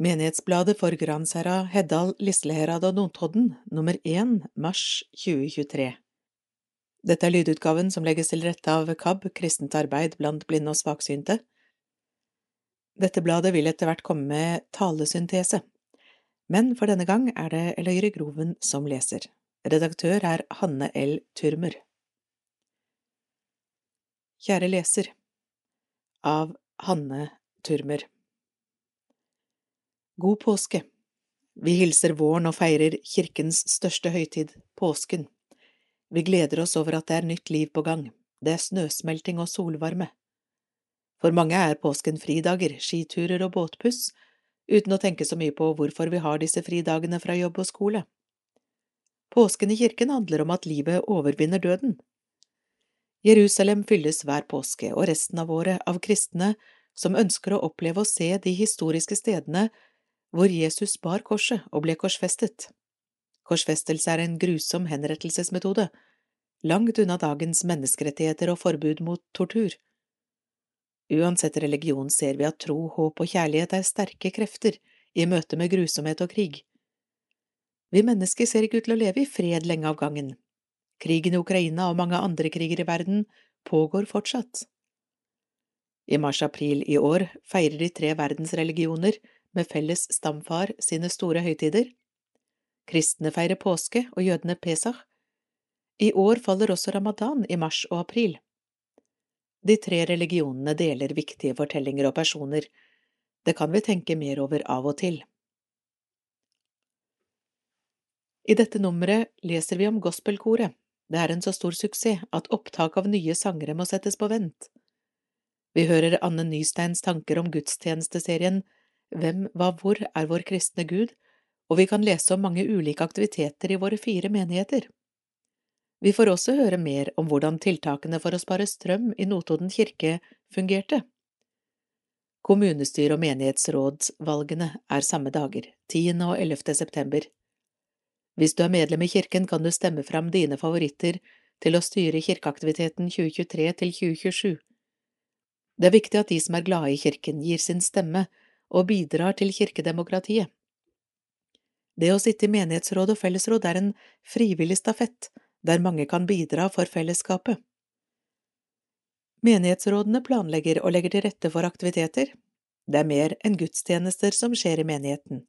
Menighetsbladet for Gransherra, Heddal, Lisleherad og Notodden, nummer 1, mars 2023 Dette er lydutgaven som legges til rette av KAB, Kristent arbeid blant blinde og svaksynte. Dette bladet vil etter hvert komme med talesyntese, men for denne gang er det Eløyre Groven som leser. Redaktør er Hanne L. Turmer. Kjære leser Av Hanne Turmer God påske! Vi hilser våren og feirer kirkens største høytid, påsken. Vi gleder oss over at det er nytt liv på gang, det er snøsmelting og solvarme. For mange er påsken fridager, skiturer og båtpuss, uten å tenke så mye på hvorfor vi har disse fridagene fra jobb og skole. Påsken i kirken handler om at livet overvinner døden. Jerusalem fylles hver påske og resten av året av kristne som ønsker å oppleve og se de historiske stedene hvor Jesus bar korset og ble korsfestet. Korsfestelse er en grusom henrettelsesmetode, langt unna dagens menneskerettigheter og forbud mot tortur. Uansett religion ser vi at tro, håp og kjærlighet er sterke krefter i møte med grusomhet og krig. Vi mennesker ser ikke ut til å leve i fred lenge av gangen. Krigen i Ukraina og mange andre kriger i verden pågår fortsatt. I mars–april i år feirer de tre verdensreligioner med felles stamfar sine store høytider. Kristne feirer påske og jødene pesach. I år faller også ramadan i mars og april. De tre religionene deler viktige fortellinger og personer, det kan vi tenke mer over av og til. I dette nummeret leser vi om gospelkoret. Det er en så stor suksess at opptak av nye sangere må settes på vent. Vi hører Anne Nysteins tanker om gudstjenesteserien hvem, hva, hvor er vår kristne Gud, og vi kan lese om mange ulike aktiviteter i våre fire menigheter. Vi får også høre mer om hvordan tiltakene for å spare strøm i Notodden kirke fungerte. Kommunestyre- og menighetsrådsvalgene er samme dager, 10. og 11. september. Hvis du er medlem i kirken, kan du stemme fram dine favoritter til å styre kirkeaktiviteten 2023 til 2027. Det er viktig at de som er glade i kirken, gir sin stemme og bidrar til kirkedemokratiet. Det å sitte i menighetsråd og fellesråd er en frivillig stafett der mange kan bidra for fellesskapet. Menighetsrådene planlegger og legger til rette for aktiviteter. Det er mer enn gudstjenester som skjer i menigheten.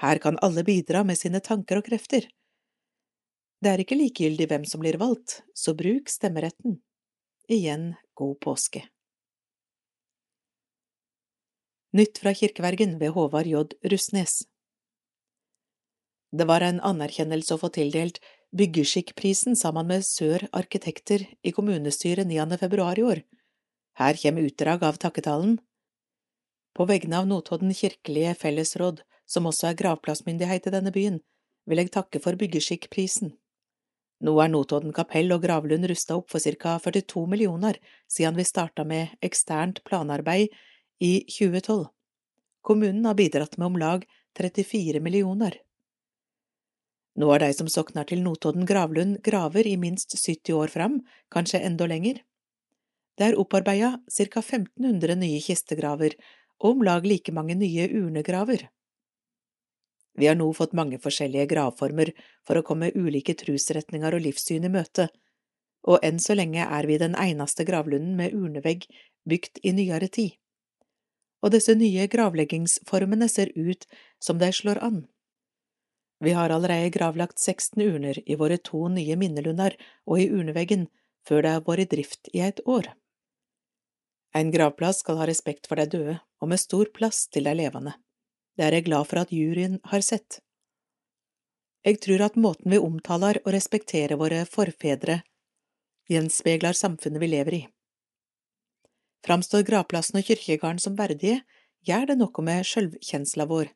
Her kan alle bidra med sine tanker og krefter. Det er ikke likegyldig hvem som blir valgt, så bruk stemmeretten. Igjen god påske. Nytt fra kirkevergen ved Håvard J. Russnes Det var en anerkjennelse å få tildelt Byggeskikkprisen sammen med Sør Arkitekter i kommunestyret 9. februar i år. Her kommer utdrag av takketalen. På vegne av Notodden kirkelige fellesråd, som også er gravplassmyndighet i denne byen, vil jeg takke for Byggeskikkprisen. Nå er Notodden kapell og gravlund rusta opp for ca 42 millioner siden vi starta med eksternt planarbeid i 2012. Kommunen har bidratt med om lag 34 millioner. Nå er de som sokner til Notodden gravlund graver i minst 70 år fram, kanskje enda lenger. Det er opparbeida ca 1500 nye kistegraver og om lag like mange nye urnegraver. Vi har nå fått mange forskjellige gravformer for å komme ulike trusretninger og livssyn i møte, og enn så lenge er vi den eneste gravlunden med urnevegg bygd i nyere tid og disse nye gravleggingsformene ser ut som de slår an. Vi har allerede gravlagt 16 urner i våre to nye minnelunder og i urneveggen før det har vært i drift i et år. En gravplass skal ha respekt for de døde og med stor plass til de levende. Det er jeg glad for at juryen har sett. Jeg tror at måten vi omtaler og respekterer våre forfedre, gjenspeiler samfunnet vi lever i. Framstår gravplassen og kirkegården som verdige, gjør det noe med sjølvkjensla vår.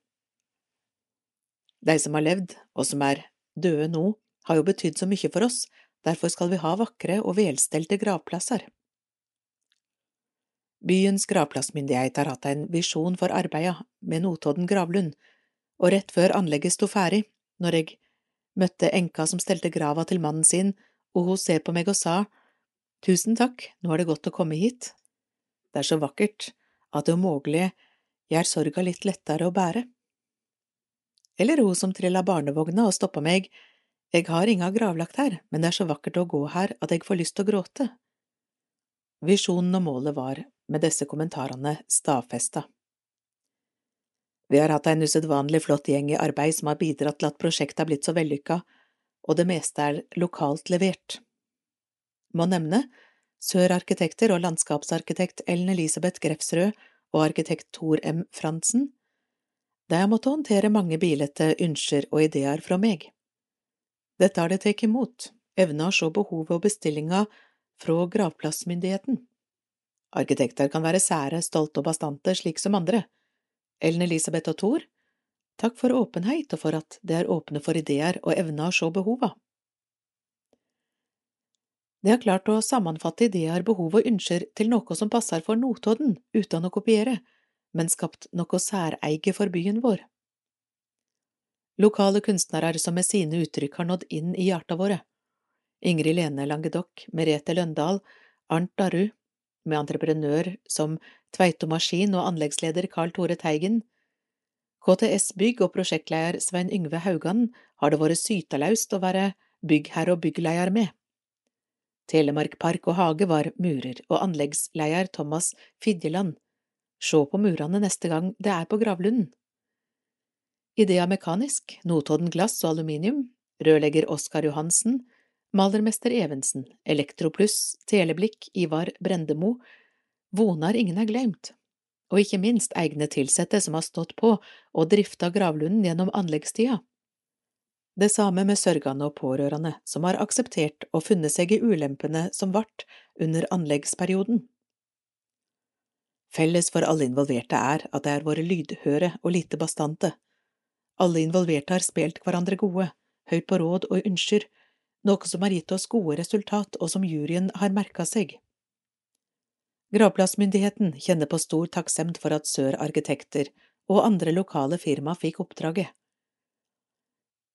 De som har levd, og som er døde nå, har jo betydd så mye for oss, derfor skal vi ha vakre og velstelte gravplasser. Byens gravplassmyndighet har hatt en visjon for arbeidet med Notodden gravlund, og rett før anlegget sto ferdig, når jeg møtte enka som stelte grava til mannen sin, og hun ser på meg og sa, Tusen takk, nå er det godt å komme hit, det er så vakkert at om mulig gjør sorga litt lettere å bære. Eller hun som trilla barnevogna og stoppa meg, jeg har inga gravlagt her, men det er så vakkert å gå her at jeg får lyst til å gråte. Visjonen og målet var, med disse kommentarene, stadfesta. Vi har hatt en usedvanlig flott gjeng i arbeid som har bidratt til at prosjektet har blitt så vellykka, og det meste er lokalt levert. Må nevne Sør Arkitekter og landskapsarkitekt Ellen Elisabeth Grefsrød og arkitekt Tor M. Fransen. der har måttet håndtere mange bilete ønsker og ideer fra meg. Dette har de tatt imot, evna å se behovet og bestillinga fra gravplassmyndigheten. Arkitekter kan være sære, stolte og bastante, slik som andre. Ellen Elisabeth og Thor, takk for åpenhet og for at de er åpne for ideer og evner å se behova. De har klart å sammenfatte ideer, behov og ønsker til noe som passer for Notodden, uten å kopiere, men skapt noe særeige for byen vår. Lokale kunstnere som med sine uttrykk har nådd inn i hjertene våre. Ingrid Lene Langedokk, Merete Løndal, Arnt Daru, med entreprenør som Tveito Maskin og anleggsleder Carl Tore Teigen. KTS Bygg og prosjektleder Svein Yngve Haugan har det vært sytalaust å være byggherre og byggleder med. Telemark Park og Hage var murer og anleggsleier Thomas Fidjeland. Se på murene neste gang det er på gravlunden. Idea Mekanisk, Notodden Glass og Aluminium, rørlegger Oskar Johansen, malermester Evensen, Elektropluss, Teleblikk, Ivar Brendemo, vonar ingen er glemt, og ikke minst egne tilsette som har stått på og drifta gravlunden gjennom anleggstida. Det samme med sørgende og pårørende, som har akseptert og funnet seg i ulempene som vart under anleggsperioden. Felles for alle involverte er at det er våre lydhøre og lite bastante. Alle involverte har spilt hverandre gode, høyt på råd og ønsker, noe som har gitt oss gode resultat og som juryen har merka seg. Gravplassmyndigheten kjenner på stor takksemd for at Sør Arkitekter og andre lokale firma fikk oppdraget.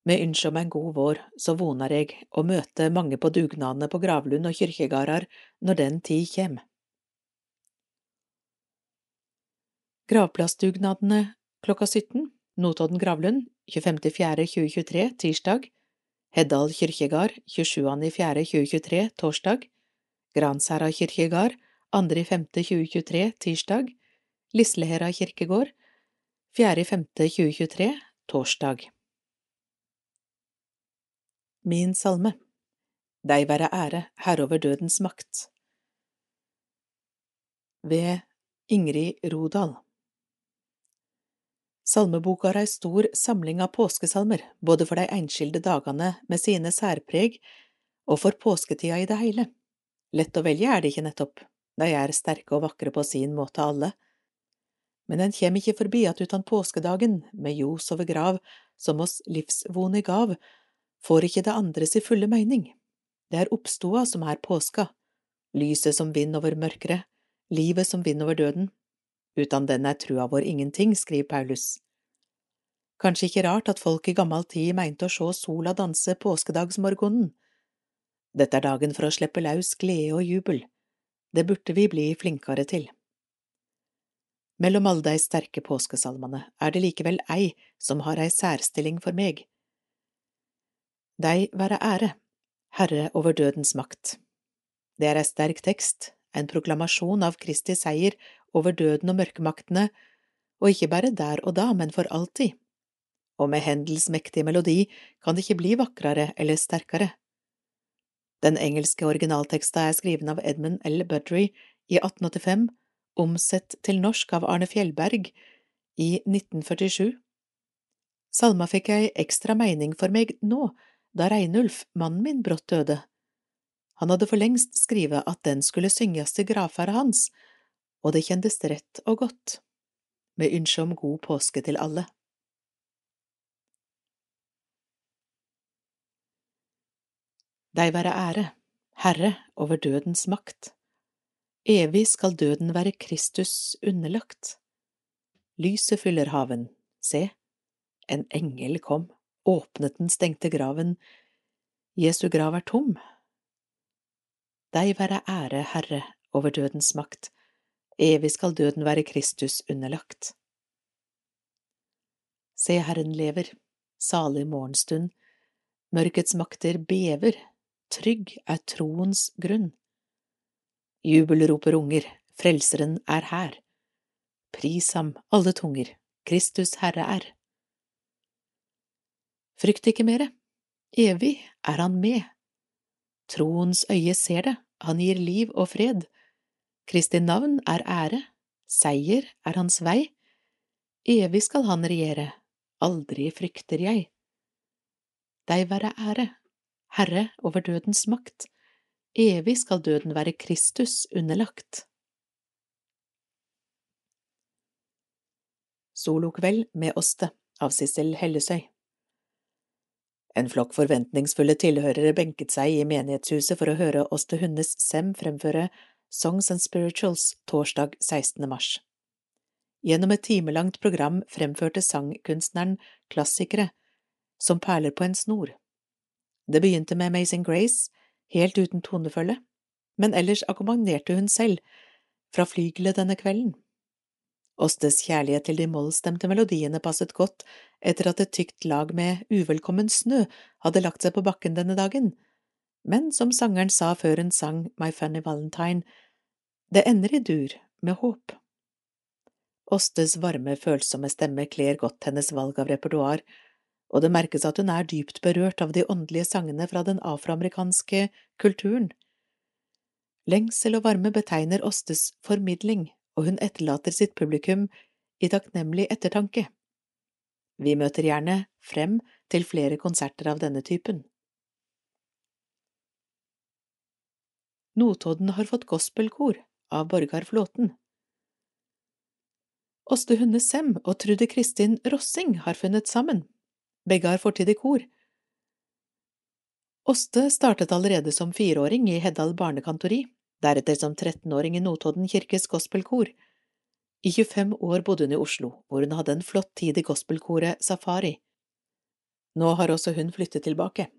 Med ønske om en god vår, så vonar jeg å møte mange på dugnadene på gravlund og kyrkjegardar når den tid kjem. Gravplassdugnadene klokka 17, Notodden gravlund, 25.4.2023, tirsdag, Heddal kyrkjegard 27.4.2023 torsdag, Gransherra kyrkjegard 2.5.2023 tirsdag, Lislehera kirkegård 4.5.2023 torsdag. Min salme Deg være ære, herover dødens makt Ved Ingrid Rodal Salmeboka har ei stor samling av påskesalmer, både for de enskilde dagene med sine særpreg og for påsketida i det hele. Lett å velge er det ikke nettopp, de er sterke og vakre på sin måte alle. Men en kjem ikke forbi at utan påskedagen, med ljos over grav, som oss livsvone gav, får ikke det andre si fulle mening. Det er oppstoda som er påska, lyset som vind over mørkere, livet som vind over døden. Uten den er trua vår ingenting, skriver Paulus. Kanskje ikke rart at folk i gammel tid mente å se sola danse påskedagsmorgonen. Dette er dagen for å slippe løs glede og jubel. Det burde vi bli flinkere til. Mellom alle de sterke påskesalmene er det likevel ei som har ei særstilling for meg. Dei være ære, Herre over dødens makt. Det er ei sterk tekst, en proklamasjon av Kristi seier over døden og mørkemaktene, og ikke bare der og da, men for alltid. Og med Hendels mektige melodi kan det ikke bli vakrere eller sterkere. Den engelske originalteksta er skriven av Edmund L. Budry i 1885, omsett til norsk av Arne Fjellberg i 1947. Salma fikk ei ekstra mening for meg nå, da Reinulf, mannen min, brått døde. Han hadde for lengst skrevet at den skulle synges til gravferda hans, og det kjendes rett og godt, med ønske om god påske til alle. Deg være ære, Herre over dødens makt. Evig skal døden være Kristus underlagt. Lyset fyller haven, se, en engel kom, åpnet den stengte graven, Jesu grav er tom. Deg være ære, Herre, over dødens makt, evig skal døden være Kristus underlagt. Se, Herren lever, salig morgenstund, mørkets makter bever, trygg er troens grunn. Jubel roper unger, Frelseren er her. Pris ham, alle tunger, Kristus Herre er. Frykt ikke mere, evig er han med. Troens øye ser det, han gir liv og fred. Kristi navn er ære, seier er hans vei. Evig skal han regjere, aldri frykter jeg. Deg være ære, Herre over dødens makt, evig skal døden være Kristus underlagt. Solokveld med Åste av Sissel Hellesøy En flokk forventningsfulle tilhørere benket seg i menighetshuset for å høre Åste Hundes Sem fremføre Songs and Spirituals torsdag 16. mars. Gjennom et timelangt program fremførte sangkunstneren klassikere som perler på en snor. Det begynte med Amazing Grace, helt uten tonefølge, men ellers akkompagnerte hun selv, fra flygelet denne kvelden. Åstes kjærlighet til de mollstemte melodiene passet godt etter at et tykt lag med uvelkommen snø hadde lagt seg på bakken denne dagen, men som sangeren sa før hun sang My Funny Valentine, det ender i dur med håp. Åstes varme, følsomme stemme kler godt hennes valg av repertoar, og det merkes at hun er dypt berørt av de åndelige sangene fra den afroamerikanske kulturen. Lengsel og varme betegner Åstes formidling og hun etterlater sitt publikum i takknemlig ettertanke. Vi møter gjerne frem til flere konserter av denne typen. Notodden har fått gospelkor av Borgar Flåten. Åste Hunde Sem og Trude Kristin Rossing har funnet sammen. Begge har fortid i kor. Åste startet allerede som fireåring i Heddal barnekantori, deretter som 13-åring i Notodden kirkes gospelkor. I 25 år bodde hun i Oslo, hvor hun hadde en flott tid i gospelkoret Safari. Nå har også hun flyttet tilbake.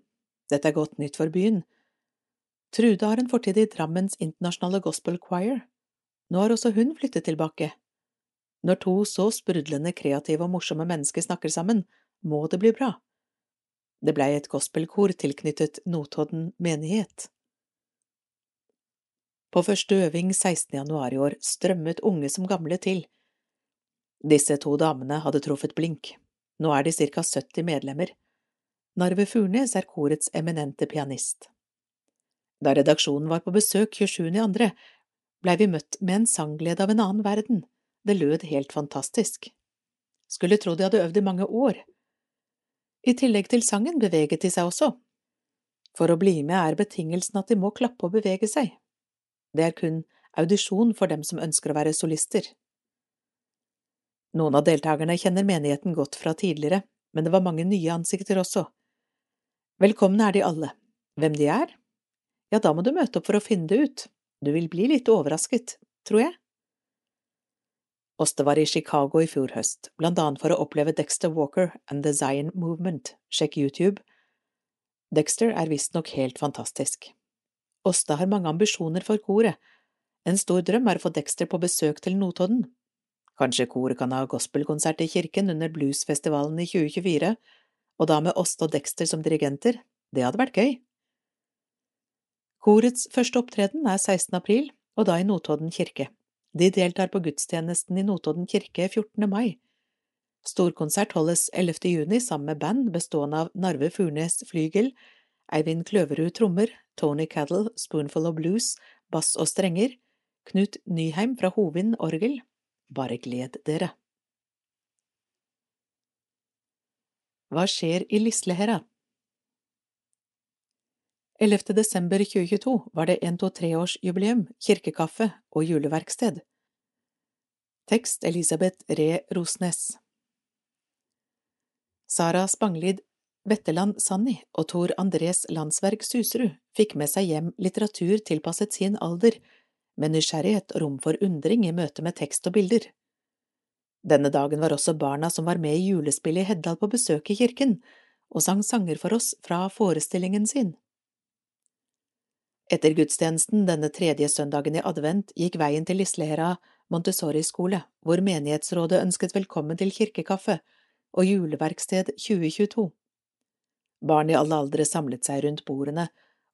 Dette er godt nytt for byen. Trude har en fortid i Drammens internasjonale gospel choir. Nå har også hun flyttet tilbake. Når to så sprudlende kreative og morsomme mennesker snakker sammen, må det bli bra. Det blei et gospelkor tilknyttet Notodden menighet. På første øving 16. januar i år strømmet unge som gamle til. Disse to damene hadde truffet blink. Nå er de ca 70 medlemmer. Narve Furnes er korets eminente pianist. Da redaksjonen var på besøk 27.2., blei vi møtt med en sangglede av en annen verden. Det lød helt fantastisk. Skulle tro de hadde øvd i mange år. I tillegg til sangen beveget de seg også. For å bli med er betingelsen at de må klappe og bevege seg. Det er kun audisjon for dem som ønsker å være solister. Noen av deltakerne kjenner menigheten godt fra tidligere, men det var mange nye ansikter også. Velkomne er de alle. Hvem de er? Ja, da må du møte opp for å finne det ut. Du vil bli litt overrasket, tror jeg. Åste var i Chicago i fjor høst, blant annet for å oppleve Dexter Walker and the Zion Movement, sjekk YouTube. Dexter er visstnok helt fantastisk. Åsta har mange ambisjoner for koret. En stor drøm er å få Dexter på besøk til Notodden. Kanskje koret kan ha gospelkonsert i kirken under bluesfestivalen i 2024, og da med Åsta og Dexter som dirigenter, det hadde vært gøy. Korets første opptreden er 16. april, og da i Notodden kirke. De deltar på gudstjenesten i Notodden kirke 14. mai. Storkonsert holdes 11. juni sammen med band bestående av Narve Furnes flygel, Eivind Kløverud trommer, Tony Caddle, Spoonful of Blues, bass og strenger, Knut Nyheim fra Hovin orgel. Bare gled dere. Hva skjer i Lislehera? 11. desember 2022 var det 123-årsjubileum, kirkekaffe og juleverksted. Tekst Elisabeth Ree Rosnes Sara Spanglid Vetteland Sanni og Tor Andres Landsverk Suserud fikk med seg hjem litteratur tilpasset sin alder, med nysgjerrighet og rom for undring i møte med tekst og bilder. Denne dagen var også barna som var med i julespillet i Heddal på besøk i kirken, og sang sanger for oss fra forestillingen sin. Etter gudstjenesten denne tredje søndagen i advent gikk veien til Lislehera Montessori-skole, hvor menighetsrådet ønsket velkommen til kirkekaffe og Juleverksted 2022. Barn i alle aldre samlet seg rundt bordene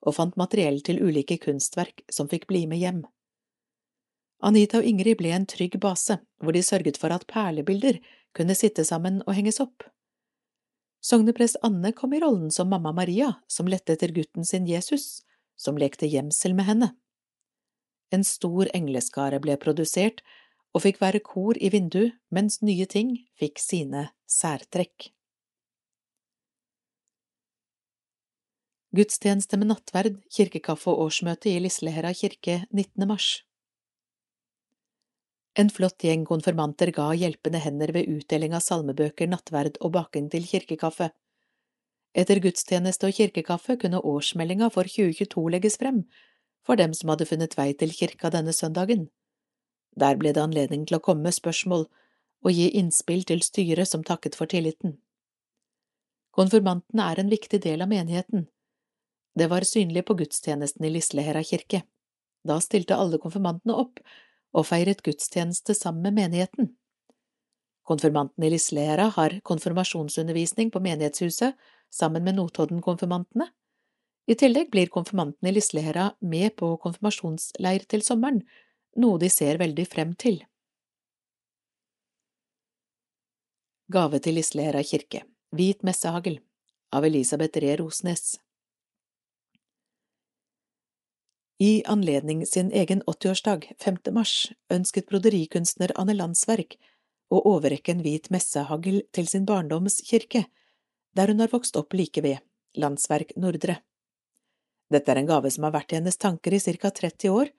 og fant materiell til ulike kunstverk som fikk bli med hjem. Anita og Ingrid ble en trygg base, hvor de sørget for at perlebilder kunne sitte sammen og henges opp. Sogneprest Anne kom i rollen som mamma Maria, som lette etter gutten sin Jesus, som lekte gjemsel med henne. En stor engleskare ble produsert og fikk være kor i vindu, mens nye ting fikk sine særtrekk. Gudstjeneste med nattverd, kirkekaffe og årsmøte i Lislehera kirke 19. mars. En flott gjeng konfirmanter ga hjelpende hender ved utdeling av salmebøker, nattverd og baking til kirkekaffe. Etter gudstjeneste og kirkekaffe kunne årsmeldinga for 2022 legges frem for dem som hadde funnet vei til kirka denne søndagen. Der ble det anledning til å komme med spørsmål og gi innspill til styret som takket for tilliten. Konfirmantene er en viktig del av menigheten. Det var synlig på gudstjenesten i Lislehera kirke. Da stilte alle konfirmantene opp og feiret gudstjeneste sammen med menigheten. Konfirmantene i Lislehera har konfirmasjonsundervisning på menighetshuset sammen med Notodden-konfirmantene. I tillegg blir konfirmantene i Lislehera med på konfirmasjonsleir til sommeren, noe de ser veldig frem til. Gave til Lislehera kirke Hvit messehagl av Elisabeth Ree Rosnes I anledning sin egen 80-årsdag, 5. mars, ønsket broderikunstner Anne Landsverk å overrekke en hvit messehagl til sin barndoms kirke, der hun har vokst opp like ved, Landsverk Nordre. Dette er en gave som har vært i hennes tanker i ca 30 år,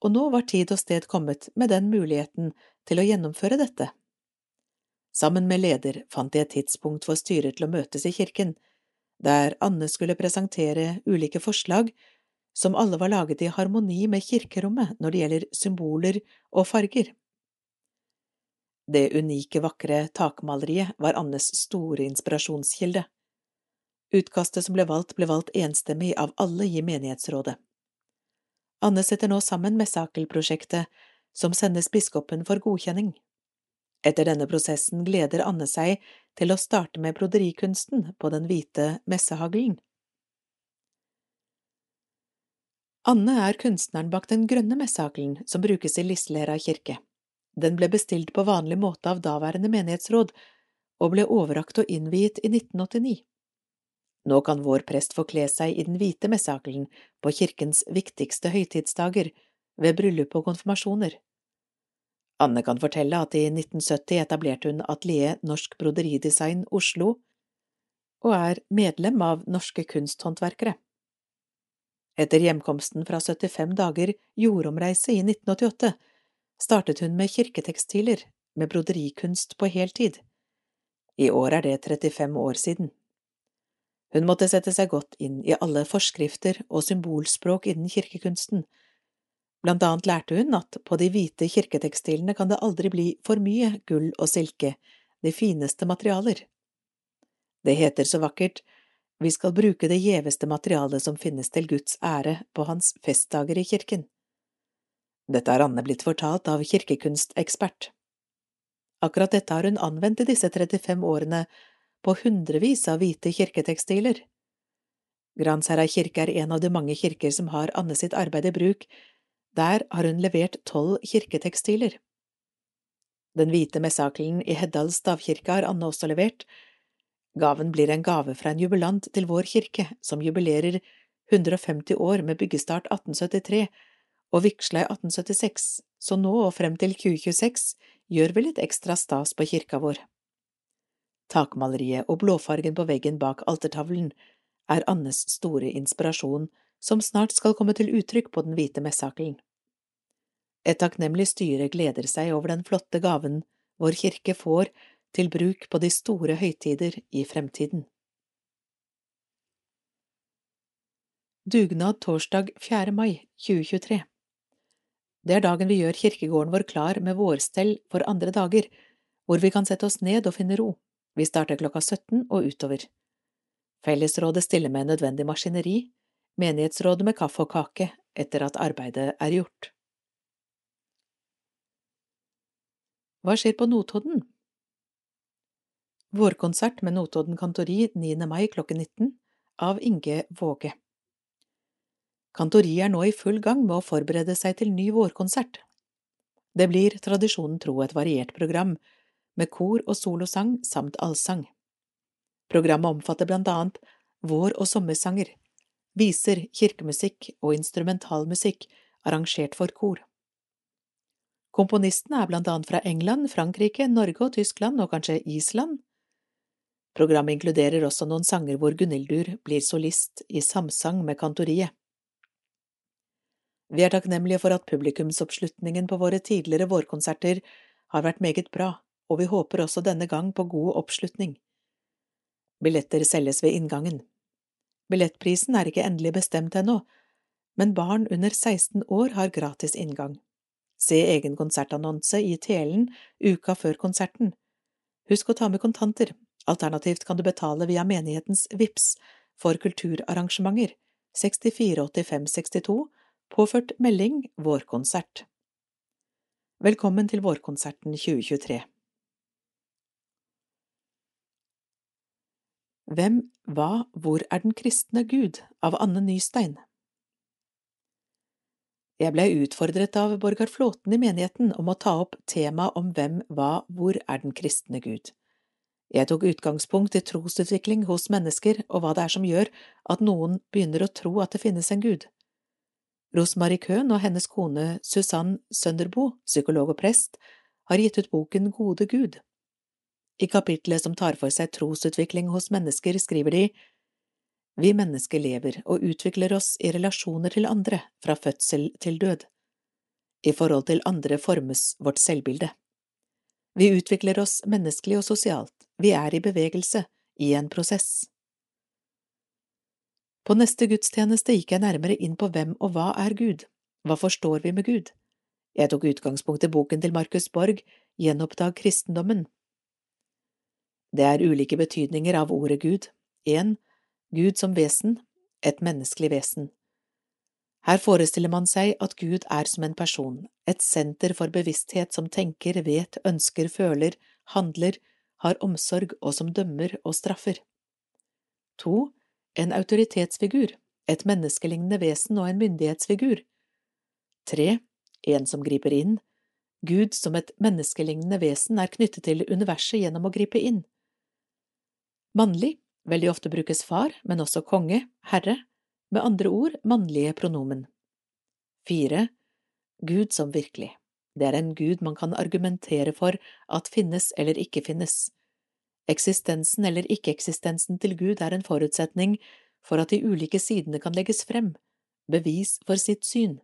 og nå var tid og sted kommet med den muligheten til å gjennomføre dette. Sammen med leder fant de et tidspunkt for styret til å møtes i kirken, der Anne skulle presentere ulike forslag som alle var laget i harmoni med kirkerommet når det gjelder symboler og farger. Det unike, vakre takmaleriet var Annes store inspirasjonskilde. Utkastet som ble valgt, ble valgt enstemmig av alle i menighetsrådet. Anne setter nå sammen Messakelprosjektet, som sendes biskopen for godkjenning. Etter denne prosessen gleder Anne seg til å starte med broderikunsten på den hvite messehaglen. Anne er kunstneren bak den grønne messakelen som brukes i Lislera kirke. Den ble bestilt på vanlig måte av daværende menighetsråd og ble overrakt og innviet i 1989. Nå kan vår prest få kle seg i den hvite messakelen på kirkens viktigste høytidsdager, ved bryllup og konfirmasjoner. Anne kan fortelle at i 1970 etablerte hun Atelier Norsk Broderidesign Oslo, og er medlem av Norske Kunsthåndverkere. Etter hjemkomsten fra 75 dager jordomreise i 1988 startet hun med kirketekstiler, med broderikunst på heltid. I år er det 35 år siden. Hun måtte sette seg godt inn i alle forskrifter og symbolspråk innen kirkekunsten. Blant annet lærte hun at på de hvite kirketekstilene kan det aldri bli for mye gull og silke, de fineste materialer. Det heter så vakkert vi skal bruke det gjeveste materialet som finnes til Guds ære på hans festdager i kirken. Dette har Anne blitt fortalt av kirkekunstekspert. Akkurat dette har hun anvendt i disse 35 årene på hundrevis av hvite kirketekstiler. Gransherra kirke er en av de mange kirker som har Anne sitt arbeid i bruk, der har hun levert tolv kirketekstiler. Den hvite messakelen i Heddal stavkirke har Anne også levert, Gaven blir en gave fra en jubilant til vår kirke, som jubilerer 150 år med byggestart 1873 og vigsla i 1876, så nå og frem til 2026 gjør vi litt ekstra stas på kirka vår. Takmaleriet og blåfargen på veggen bak altertavlen er Annes store inspirasjon, som snart skal komme til uttrykk på den hvite messakelen. Et takknemlig styre gleder seg over den flotte gaven vår kirke får til bruk på de store høytider i fremtiden. Dugnad torsdag 4. mai 2023 Det er dagen vi gjør kirkegården vår klar med vårstell for andre dager, hvor vi kan sette oss ned og finne ro. Vi starter klokka 17 og utover. Fellesrådet stiller med nødvendig maskineri, menighetsrådet med kaffe og kake etter at arbeidet er gjort. Hva skjer på Notodden? Vårkonsert med Notodden Kantori 9. mai klokken 19 av Inge Våge. Kantori er nå i full gang med å forberede seg til ny vårkonsert. Det blir tradisjonen tro et variert program, med kor og solosang samt allsang. Programmet omfatter blant annet vår- og sommersanger, viser, kirkemusikk og instrumentalmusikk arrangert for kor. Komponistene er blant annet fra England, Frankrike, Norge og Tyskland og kanskje Island. Programmet inkluderer også noen sanger hvor Gunildur blir solist i samsang med kantoriet. Vi er takknemlige for at publikumsoppslutningen på våre tidligere vårkonserter har vært meget bra, og vi håper også denne gang på god oppslutning. Billetter selges ved inngangen. Billettprisen er ikke endelig bestemt ennå, men barn under 16 år har gratis inngang. Se egen konsertannonse i Telen uka før konserten. Husk å ta med kontanter, alternativt kan du betale via menighetens VIPS for kulturarrangementer 648562, påført melding Vårkonsert. Velkommen til Vårkonserten 2023. Hvem, hva, hvor er den kristne Gud av Anne Nystein jeg blei utfordret av Borgar Flåten i menigheten om å ta opp tema om hvem, hva, hvor er den kristne Gud. Jeg tok utgangspunkt i trosutvikling hos mennesker og hva det er som gjør at noen begynner å tro at det finnes en Gud. Rosmarie Køhn og hennes kone Susann Sønderbo, psykolog og prest, har gitt ut boken Gode Gud. I kapitlet som tar for seg trosutvikling hos mennesker, skriver de vi mennesker lever og utvikler oss i relasjoner til andre fra fødsel til død. I forhold til andre formes vårt selvbilde. Vi utvikler oss menneskelig og sosialt, vi er i bevegelse, i en prosess. På neste gudstjeneste gikk jeg nærmere inn på hvem og hva er Gud, hva forstår vi med Gud? Jeg tok utgangspunkt i boken til Markus Borg, Gjenoppdag kristendommen. Det er ulike betydninger av ordet Gud. En, Gud som vesen, et menneskelig vesen. Her forestiller man seg at Gud er som en person, et senter for bevissthet som tenker, vet, ønsker, føler, handler, har omsorg og som dømmer og straffer. To, en autoritetsfigur, et menneskelignende vesen og en myndighetsfigur. Tre, en som griper inn. Gud som et menneskelignende vesen er knyttet til universet gjennom å gripe inn. Mannlig, Veldig ofte brukes far, men også konge, herre, med andre ord mannlige pronomen. Fire. Gud som virkelig. Det er en gud man kan argumentere for at finnes eller ikke finnes. Eksistensen eller ikke-eksistensen til Gud er en forutsetning for at de ulike sidene kan legges frem, bevis for sitt syn.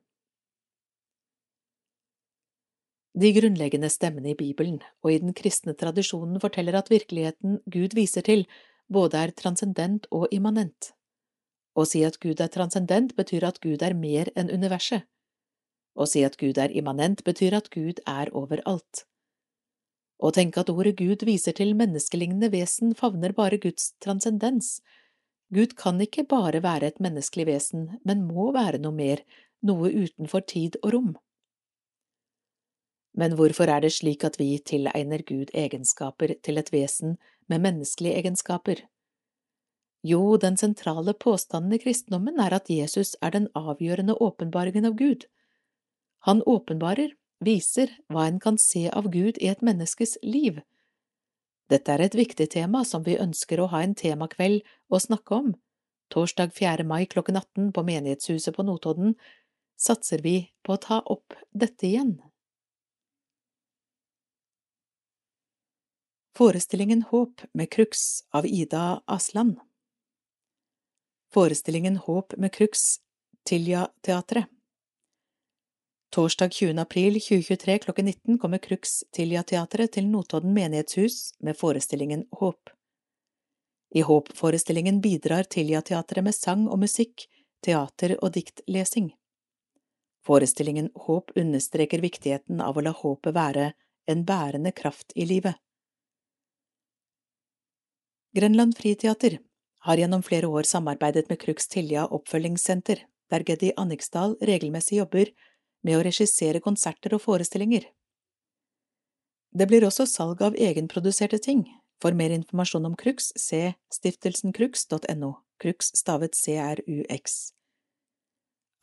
De grunnleggende stemmene i Bibelen og i den kristne tradisjonen forteller at virkeligheten Gud viser til, både er transcendent og immanent. Å si at Gud er transcendent betyr at Gud er mer enn universet. Å si at Gud er immanent betyr at Gud er overalt. Å tenke at ordet Gud viser til menneskelignende vesen favner bare Guds transcendens. Gud kan ikke bare være et menneskelig vesen, men må være noe mer, noe utenfor tid og rom. Men hvorfor er det slik at vi tilegner Gud egenskaper til et vesen med menneskelige egenskaper? Jo, den sentrale påstanden i kristendommen er at Jesus er den avgjørende åpenbaringen av Gud. Han åpenbarer, viser, hva en kan se av Gud i et menneskes liv. Dette er et viktig tema som vi ønsker å ha en temakveld å snakke om. Torsdag 4. mai klokken 18 på Menighetshuset på Notodden satser vi på å ta opp dette igjen. Forestillingen Håp med Crux av Ida Asland Forestillingen Håp med Crux Tilja-teatret Torsdag 20. april 2023 klokken 19 kommer Crux Tilja-teatret til Notodden menighetshus med forestillingen Håp. I Håp-forestillingen bidrar Tilja-teatret med sang og musikk, teater og diktlesing. Forestillingen Håp understreker viktigheten av å la håpet være en bærende kraft i livet. Grenland Friteater har gjennom flere år samarbeidet med Crux Tilja oppfølgingssenter, der Geddi Anniksdal regelmessig jobber med å regissere konserter og forestillinger. Det blir også salg av egenproduserte ting, For mer informasjon om Crux, se stiftelsenkrux.no, Crux stavet CRUX.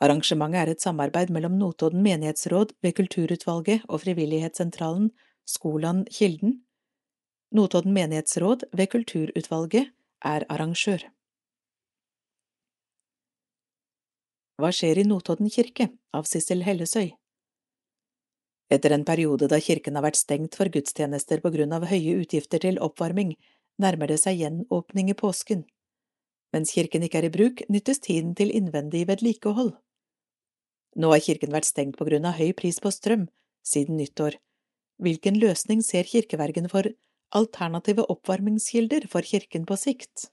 Arrangementet er et samarbeid mellom Notodden menighetsråd ved Kulturutvalget og Frivillighetssentralen Skolan Kilden. Notodden menighetsråd ved Kulturutvalget er arrangør. Hva skjer i Notodden kirke av Sissel Hellesøy Etter en periode da kirken har vært stengt for gudstjenester på grunn av høye utgifter til oppvarming, nærmer det seg gjenåpning i påsken. Mens kirken ikke er i bruk, nyttes tiden til innvendig vedlikehold. Nå har kirken vært stengt på grunn av høy pris på strøm siden nyttår. Hvilken løsning ser kirkevergen for alternative oppvarmingskilder for kirken på sikt?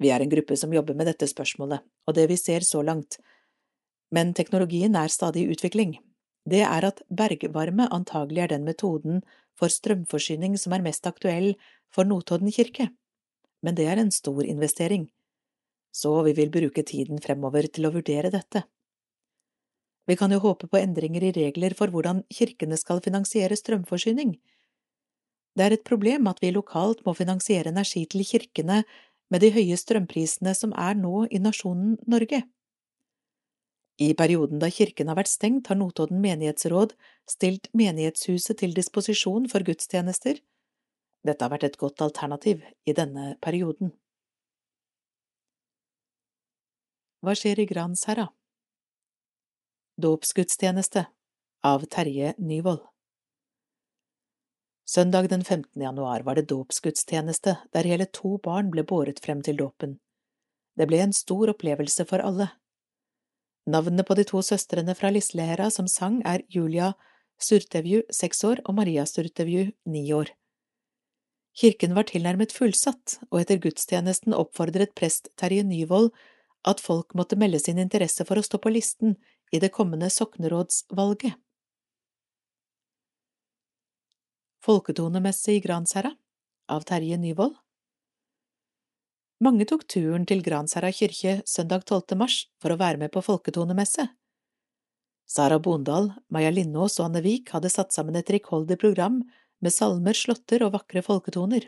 Vi er en gruppe som jobber med dette spørsmålet, og det vi ser så langt, men teknologien er stadig i utvikling, det er at bergvarme antagelig er den metoden for strømforsyning som er mest aktuell for Notodden kirke, men det er en stor investering, så vi vil bruke tiden fremover til å vurdere dette. Vi kan jo håpe på endringer i regler for hvordan kirkene skal finansiere strømforsyning. Det er et problem at vi lokalt må finansiere energi til kirkene med de høye strømprisene som er nå i nasjonen Norge. I perioden da kirken har vært stengt, har Notodden menighetsråd stilt menighetshuset til disposisjon for gudstjenester. Dette har vært et godt alternativ i denne perioden. Hva skjer i Gransherra? Dåpsgudstjeneste av Terje Nyvold Søndag den 15. januar var det dåpsgudstjeneste der hele to barn ble båret frem til dåpen. Det ble en stor opplevelse for alle. Navnene på de to søstrene fra Lislehera som sang, er Julia Surtevju, seks år, og Maria Surtevju, ni år. Kirken var tilnærmet fullsatt, og etter gudstjenesten oppfordret prest Terje Nyvold at folk måtte melde sin interesse for å stå på listen i det kommende soknerådsvalget. Folketonemesse i Gransherra av Terje Nyvold mange tok turen til Gransherra kirke søndag 12. mars for å være med på folketonemesse. Sara Bondal, Maja Lindås og Anne Vik hadde satt sammen et rikholdig program med salmer, slåtter og vakre folketoner.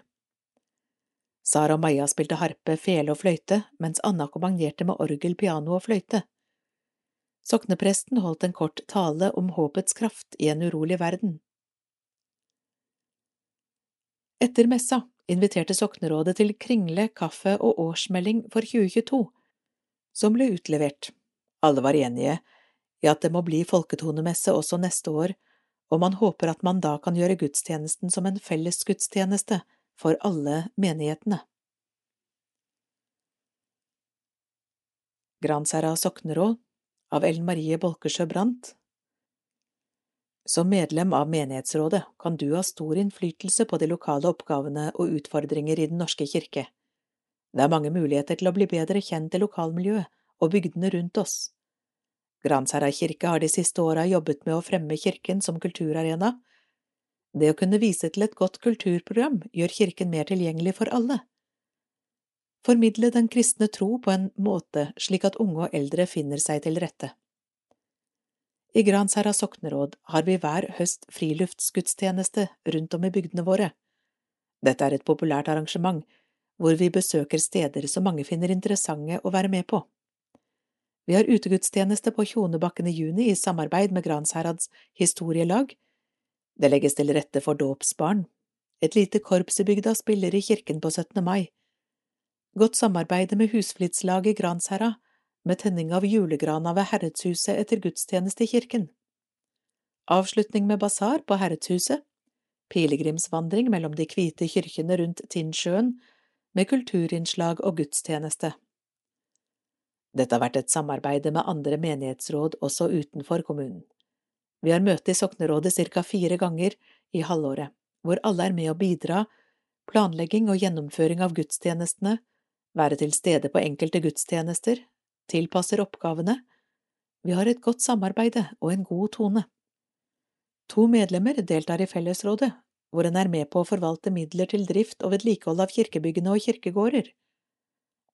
Sara og Maja spilte harpe, fele og fløyte, mens Anna akkompagnerte med orgel, piano og fløyte. Soknepresten holdt en kort tale om håpets kraft i en urolig verden. Etter messa inviterte soknerådet til kringle, kaffe og årsmelding for 2022, som ble utlevert. Alle var enige i at det må bli folketonemesse også neste år, og man håper at man da kan gjøre gudstjenesten som en felles gudstjeneste for alle menighetene. Gransherra sokneråd av Ellen Marie Bolkesjø Brandt som medlem av menighetsrådet kan du ha stor innflytelse på de lokale oppgavene og utfordringer i Den norske kirke. Det er mange muligheter til å bli bedre kjent i lokalmiljøet og bygdene rundt oss. Gransherad kirke har de siste åra jobbet med å fremme kirken som kulturarena. Det å kunne vise til et godt kulturprogram gjør kirken mer tilgjengelig for alle. Formidle den kristne tro på en måte slik at unge og eldre finner seg til rette. I Gransherra sokneråd har vi hver høst friluftsgudstjeneste rundt om i bygdene våre. Dette er et populært arrangement, hvor vi besøker steder som mange finner interessante å være med på. Vi har utegudstjeneste på Tjonebakken i juni i samarbeid med Gransherrads historielag. Det legges til rette for dåpsbarn. Et lite korps i bygda spiller i kirken på 17. mai. Godt samarbeide med husflidslaget i Gransherra med tenning av julegrana ved Herredshuset etter gudstjeneste i kirken. Avslutning med basar på Herredshuset, pilegrimsvandring mellom de hvite kirkene rundt Tinnsjøen, med kulturinnslag og gudstjeneste. Dette har vært et samarbeide med andre menighetsråd også utenfor kommunen. Vi har møte i soknerådet ca. fire ganger i halvåret, hvor alle er med å bidra, planlegging og gjennomføring av gudstjenestene, være til stede på enkelte gudstjenester, tilpasser oppgavene, vi har et godt samarbeide og en god tone. To medlemmer deltar i fellesrådet, hvor en er med på å forvalte midler til drift og vedlikehold av kirkebyggene og kirkegårder.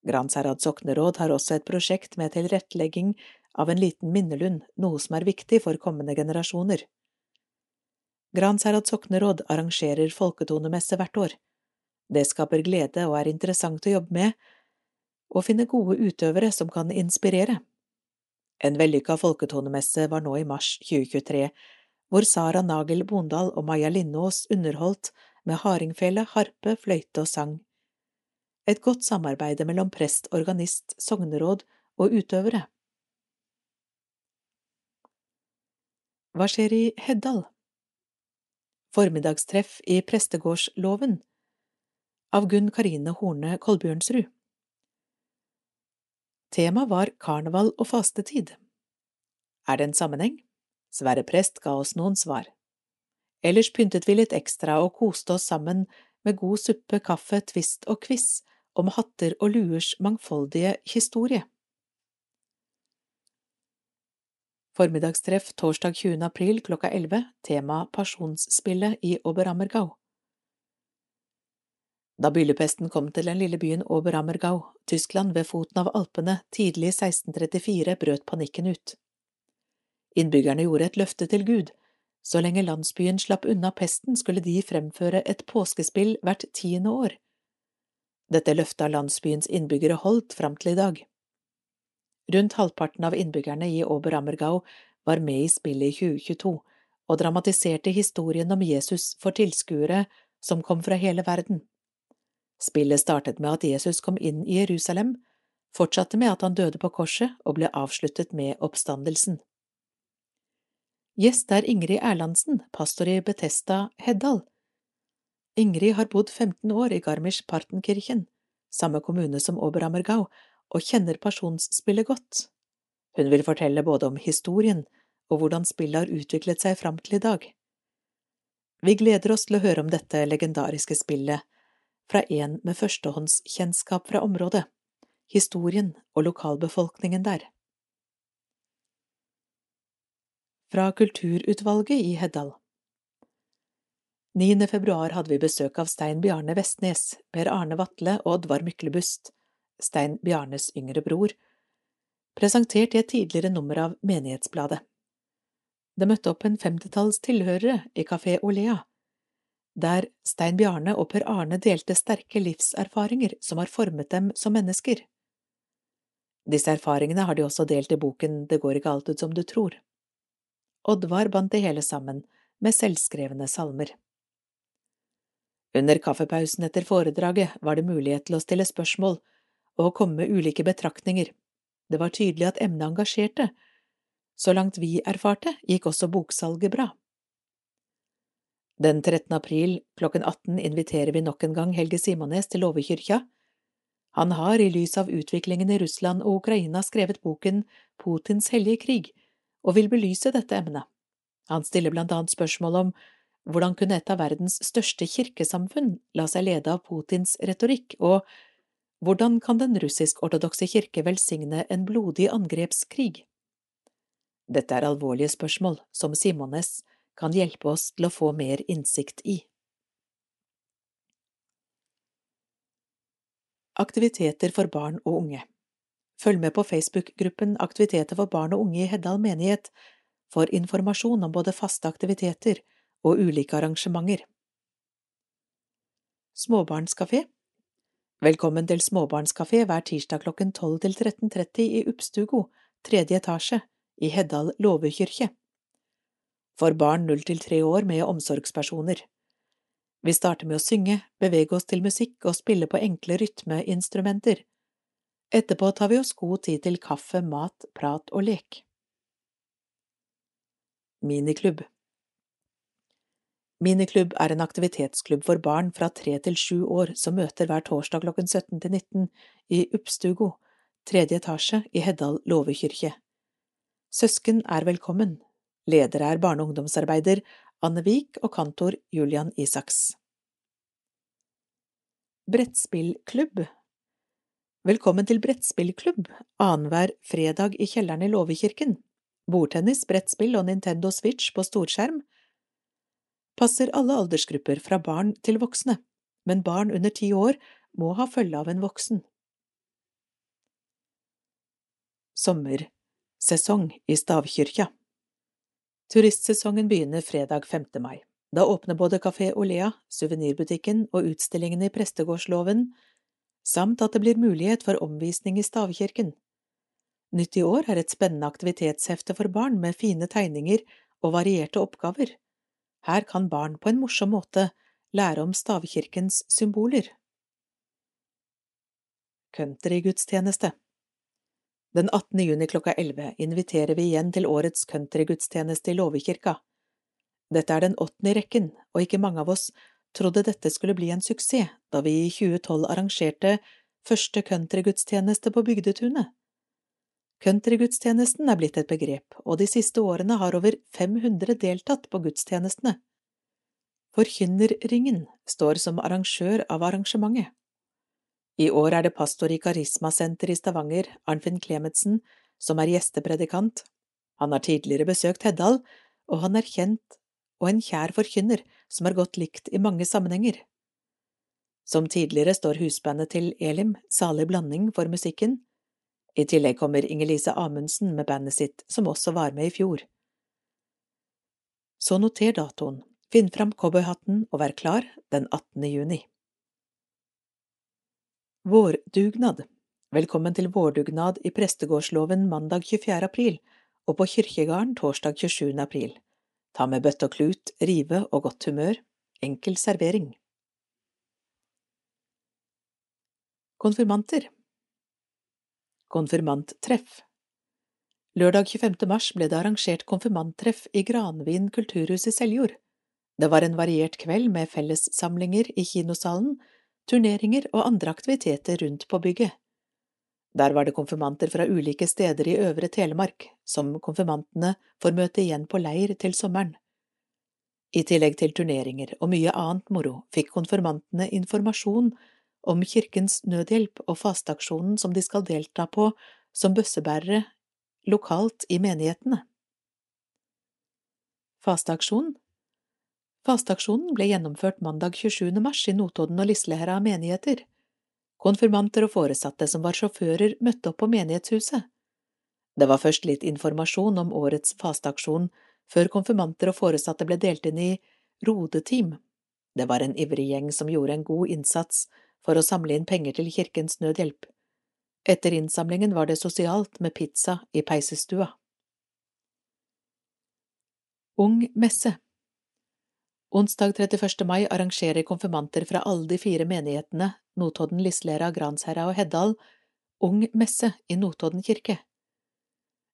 Gransherad sokneråd har også et prosjekt med tilrettelegging av en liten minnelund, noe som er viktig for kommende generasjoner. Gransherad sokneråd arrangerer folketonemesse hvert år. Det skaper glede og er interessant å jobbe med, og finne gode utøvere som kan inspirere. En vellykka folketonemesse var nå i mars 2023, hvor Sara Nagel Bondal og Maja Lindås underholdt med hardingfele, harpe, fløyte og sang. Et godt samarbeide mellom prest, organist, sogneråd og utøvere. Hva skjer i Heddal? Formiddagstreff i prestegårdsloven av Gunn Karine Horne Kolbjørnsrud. Temaet var karneval og fastetid. Er det en sammenheng? Sverre prest ga oss noen svar. Ellers pyntet vi litt ekstra og koste oss sammen med god suppe, kaffe, twist og quiz om hatter og luers mangfoldige historie. Formiddagstreff torsdag 20. april klokka 11, tema Pasjonsspillet i Oberammergau. Da byllepesten kom til den lille byen Oberammergau, Tyskland ved foten av Alpene, tidlig i 1634 brøt panikken ut. Innbyggerne gjorde et løfte til Gud. Så lenge landsbyen slapp unna pesten, skulle de fremføre et påskespill hvert tiende år. Dette løftet har landsbyens innbyggere holdt fram til i dag. Rundt halvparten av innbyggerne i Oberammergau var med i spillet i 2022 og dramatiserte historien om Jesus for tilskuere som kom fra hele verden. Spillet startet med at Jesus kom inn i Jerusalem, fortsatte med at han døde på korset og ble avsluttet med oppstandelsen. Gjest er Ingrid Erlandsen, pastor i Betesta, Heddal. Ingrid har bodd 15 år i Garmisch-Partenkirchen, samme kommune som Oberammergau, og kjenner pasjonsspillet godt. Hun vil fortelle både om historien og hvordan spillet har utviklet seg fram til i dag. Vi gleder oss til å høre om dette legendariske spillet fra en med førstehåndskjennskap fra området, historien og lokalbefolkningen der. fra Kulturutvalget i Heddal. 9. februar hadde vi besøk av Stein Bjarne Vestnes, Per Arne Vatle og Oddvar Myklebust, Stein Bjarnes yngre bror, presentert i et tidligere nummer av Menighetsbladet. Det møtte opp en femtitalls tilhørere i Kafé Olea, der Stein Bjarne og Per Arne delte sterke livserfaringer som har formet dem som mennesker. Disse erfaringene har de også delt i boken Det går ikke alt ut som du tror. Oddvar bandt det hele sammen med selvskrevne salmer. Under kaffepausen etter foredraget var det mulighet til å stille spørsmål og komme med ulike betraktninger. Det var tydelig at emnet engasjerte. Så langt vi erfarte, gikk også boksalget bra. Den 13. april klokken 18 inviterer vi nok en gang Helge Simones til Låvekyrkja. Han har i lys av utviklingen i Russland og Ukraina skrevet boken Putins hellige krig, og vil belyse dette emnet. Han stiller blant annet spørsmål om hvordan kunne et av verdens største kirkesamfunn la seg lede av Putins retorikk, og hvordan kan den russisk-ortodokse kirke velsigne en blodig angrepskrig? Dette er alvorlige spørsmål som Simones kan hjelpe oss til å få mer innsikt i. Aktiviteter for barn og unge Følg med på Facebook-gruppen Aktiviteter for barn og unge i Heddal menighet for informasjon om både faste aktiviteter og ulike arrangementer. Småbarnskafé Velkommen til småbarnskafé hver tirsdag klokken 12 til 13.30 i Uppstugo, tredje etasje, i Heddal låvekyrkje. For barn null til tre år med omsorgspersoner. Vi starter med å synge, bevege oss til musikk og spille på enkle rytmeinstrumenter. Etterpå tar vi oss god tid til kaffe, mat, prat og lek. Miniklubb Miniklubb er en aktivitetsklubb for barn fra tre til sju år som møter hver torsdag klokken 17 til 19 i Uppstugo, tredje etasje i Heddal låvekyrkje. Søsken er velkommen. Ledere er barne- og ungdomsarbeider Anne Vik og kantor Julian Isaks. Brettspillklubb Velkommen til brettspillklubb annenhver fredag i kjelleren i Låvekirken. Bordtennis, brettspill og Nintendo Switch på storskjerm. Passer alle aldersgrupper fra barn til voksne, men barn under ti år må ha følge av en voksen. Sommersesong i Stavkyrkja Turistsesongen begynner fredag 5. mai. Da åpner både Kafé Olea, suvenirbutikken og utstillingene i Prestegårdsloven, samt at det blir mulighet for omvisning i stavkirken. Nytt i år er et spennende aktivitetshefte for barn med fine tegninger og varierte oppgaver. Her kan barn på en morsom måte lære om stavkirkens symboler. Countrygudstjeneste Den 18. juni klokka 11 inviterer vi igjen til årets countrygudstjeneste i Låvekirka. Dette er den åttende i rekken, og ikke mange av oss trodde dette skulle bli en suksess da vi i 2012 arrangerte første countrygudstjeneste på Bygdetunet. Countrygudstjenesten er blitt et begrep, og de siste årene har over 500 deltatt på gudstjenestene. Forkynnerringen står som arrangør av arrangementet. I år er det pastor i Karismasenteret i Stavanger, Arnfinn Klemetsen, som er gjestepredikant. Han har tidligere besøkt Heddal, og han er kjent og en kjær forkynner som er godt likt i mange sammenhenger. Som tidligere står husbandet til Elim, Salig blanding, for musikken. I tillegg kommer Inger-Lise Amundsen med bandet sitt, som også var med i fjor. Så noter datoen, finn fram cowboyhatten og vær klar den 18. juni. Vårdugnad Velkommen til vårdugnad i Prestegårdsloven mandag 24. april og på kirkegården torsdag 27. april. Ta med bøtte og klut, rive og godt humør. Enkel servering. Konfirmanter Konfirmanttreff Lørdag 25. mars ble det arrangert konfirmanttreff i Granvin kulturhus i Seljord. Det var en variert kveld med fellessamlinger i kinosalen, turneringer og andre aktiviteter rundt på bygget. Der var det konfirmanter fra ulike steder i Øvre Telemark, som konfirmantene får møte igjen på leir til sommeren. I tillegg til turneringer og mye annet moro fikk konfirmantene informasjon om Kirkens Nødhjelp og fasteaksjonen som de skal delta på som bøssebærere lokalt i menighetene. Fasteaksjon Fasteaksjonen ble gjennomført mandag 27. mars i Notodden og Lislehera menigheter. Konfirmanter og foresatte som var sjåfører, møtte opp på menighetshuset. Det var først litt informasjon om årets fasteaksjon, før konfirmanter og foresatte ble delt inn i rodeteam. Det var en ivrig gjeng som gjorde en god innsats for å samle inn penger til Kirkens Nødhjelp. Etter innsamlingen var det sosialt med pizza i peisestua. Ung messe Onsdag 31. mai arrangerer konfirmanter fra alle de fire menighetene, Notodden, Lislera, Gransherra og Heddal, Ung messe i Notodden kirke.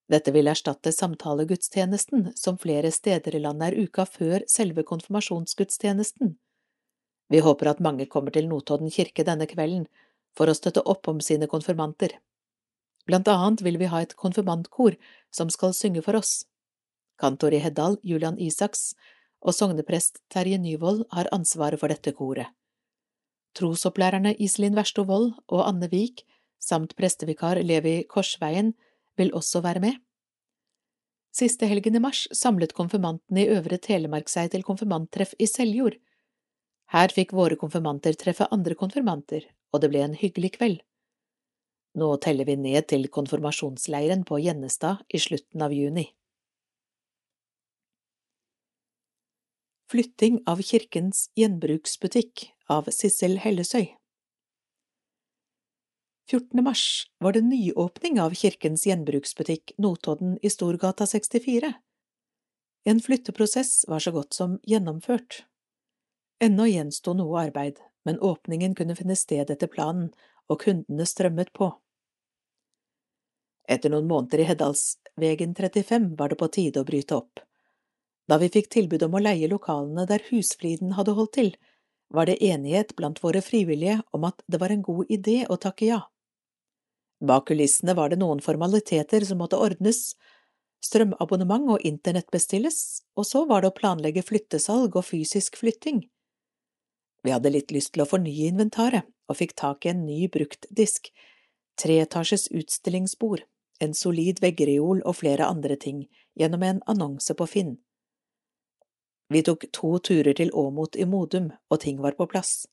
Dette vil erstatte samtalegudstjenesten, som flere steder i landet er uka før selve konfirmasjonsgudstjenesten. Vi håper at mange kommer til Notodden kirke denne kvelden for å støtte opp om sine konfirmanter. Blant annet vil vi ha et konfirmantkor som skal synge for oss. Kantor i Heddal, Julian Isaks, og sogneprest Terje Nyvold har ansvaret for dette koret. Trosopplærerne Iselin Versto Wold og Anne Vik, samt prestevikar Levi Korsveien, vil også være med. Siste helgen i mars samlet konfirmantene i Øvre Telemark seg til konfirmanttreff i Seljord. Her fikk våre konfirmanter treffe andre konfirmanter, og det ble en hyggelig kveld. Nå teller vi ned til konfirmasjonsleiren på Gjennestad i slutten av juni. Flytting av Kirkens gjenbruksbutikk av Sissel Hellesøy 14. mars var det nyåpning av Kirkens gjenbruksbutikk Notodden i Storgata 64. En flytteprosess var så godt som gjennomført. Ennå gjensto noe arbeid, men åpningen kunne finne sted etter planen, og kundene strømmet på. Etter noen måneder i Heddalsvegen 35 var det på tide å bryte opp. Da vi fikk tilbud om å leie lokalene der Husfliden hadde holdt til, var det enighet blant våre frivillige om at det var en god idé å takke ja. Bak kulissene var det noen formaliteter som måtte ordnes, strømabonnement og internett bestilles, og så var det å planlegge flyttesalg og fysisk flytting. Vi hadde litt lyst til å fornye inventaret, og fikk tak i en ny bruktdisk, treetasjes utstillingsbord, en solid veggreol og flere andre ting, gjennom en annonse på Finn. Vi tok to turer til Åmot i Modum, og ting var på plass.